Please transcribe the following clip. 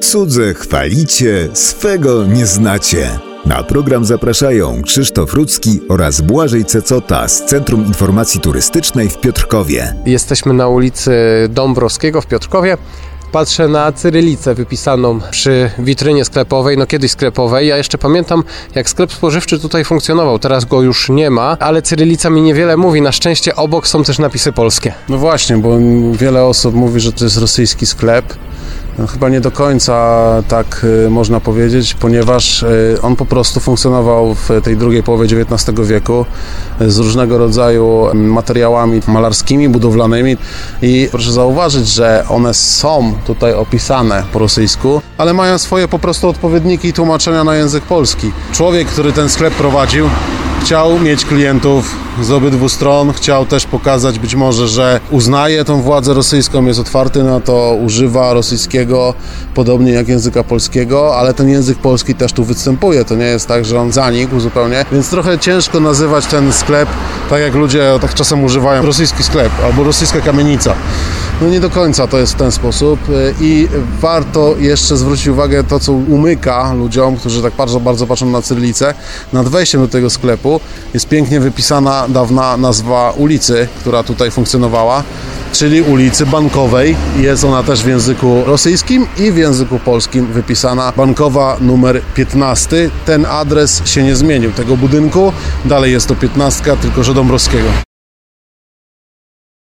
Cudze chwalicie, swego nie znacie. Na program zapraszają Krzysztof Rudzki oraz Błażej Cecota z Centrum Informacji Turystycznej w Piotrkowie. Jesteśmy na ulicy Dąbrowskiego w Piotrkowie. Patrzę na cyrylicę wypisaną przy witrynie sklepowej, no kiedyś sklepowej. Ja jeszcze pamiętam, jak sklep spożywczy tutaj funkcjonował. Teraz go już nie ma, ale cyrylica mi niewiele mówi. Na szczęście obok są też napisy polskie. No właśnie, bo wiele osób mówi, że to jest rosyjski sklep. No, chyba nie do końca tak y, można powiedzieć, ponieważ y, on po prostu funkcjonował w tej drugiej połowie XIX wieku y, z różnego rodzaju mm, materiałami malarskimi, budowlanymi i proszę zauważyć, że one są tutaj opisane po rosyjsku, ale mają swoje po prostu odpowiedniki i tłumaczenia na język polski. Człowiek, który ten sklep prowadził, chciał mieć klientów z obydwu stron, chciał też pokazać być może, że uznaje tą władzę rosyjską, jest otwarty na to, używa rosyjskiego podobnie jak języka polskiego, ale ten język polski też tu występuje. To nie jest tak, że on zanikł zupełnie, więc trochę ciężko nazywać ten sklep tak jak ludzie tak czasem używają rosyjski sklep albo rosyjska kamienica. No nie do końca to jest w ten sposób i warto jeszcze zwrócić uwagę to, co umyka ludziom, którzy tak bardzo, bardzo patrzą na cyrylicę. Nad wejściem do tego sklepu jest pięknie wypisana dawna nazwa ulicy, która tutaj funkcjonowała, czyli ulicy Bankowej. Jest ona też w języku rosyjskim i w języku polskim wypisana Bankowa numer 15. Ten adres się nie zmienił tego budynku. Dalej jest to 15, tylko że Dąbrowskiego.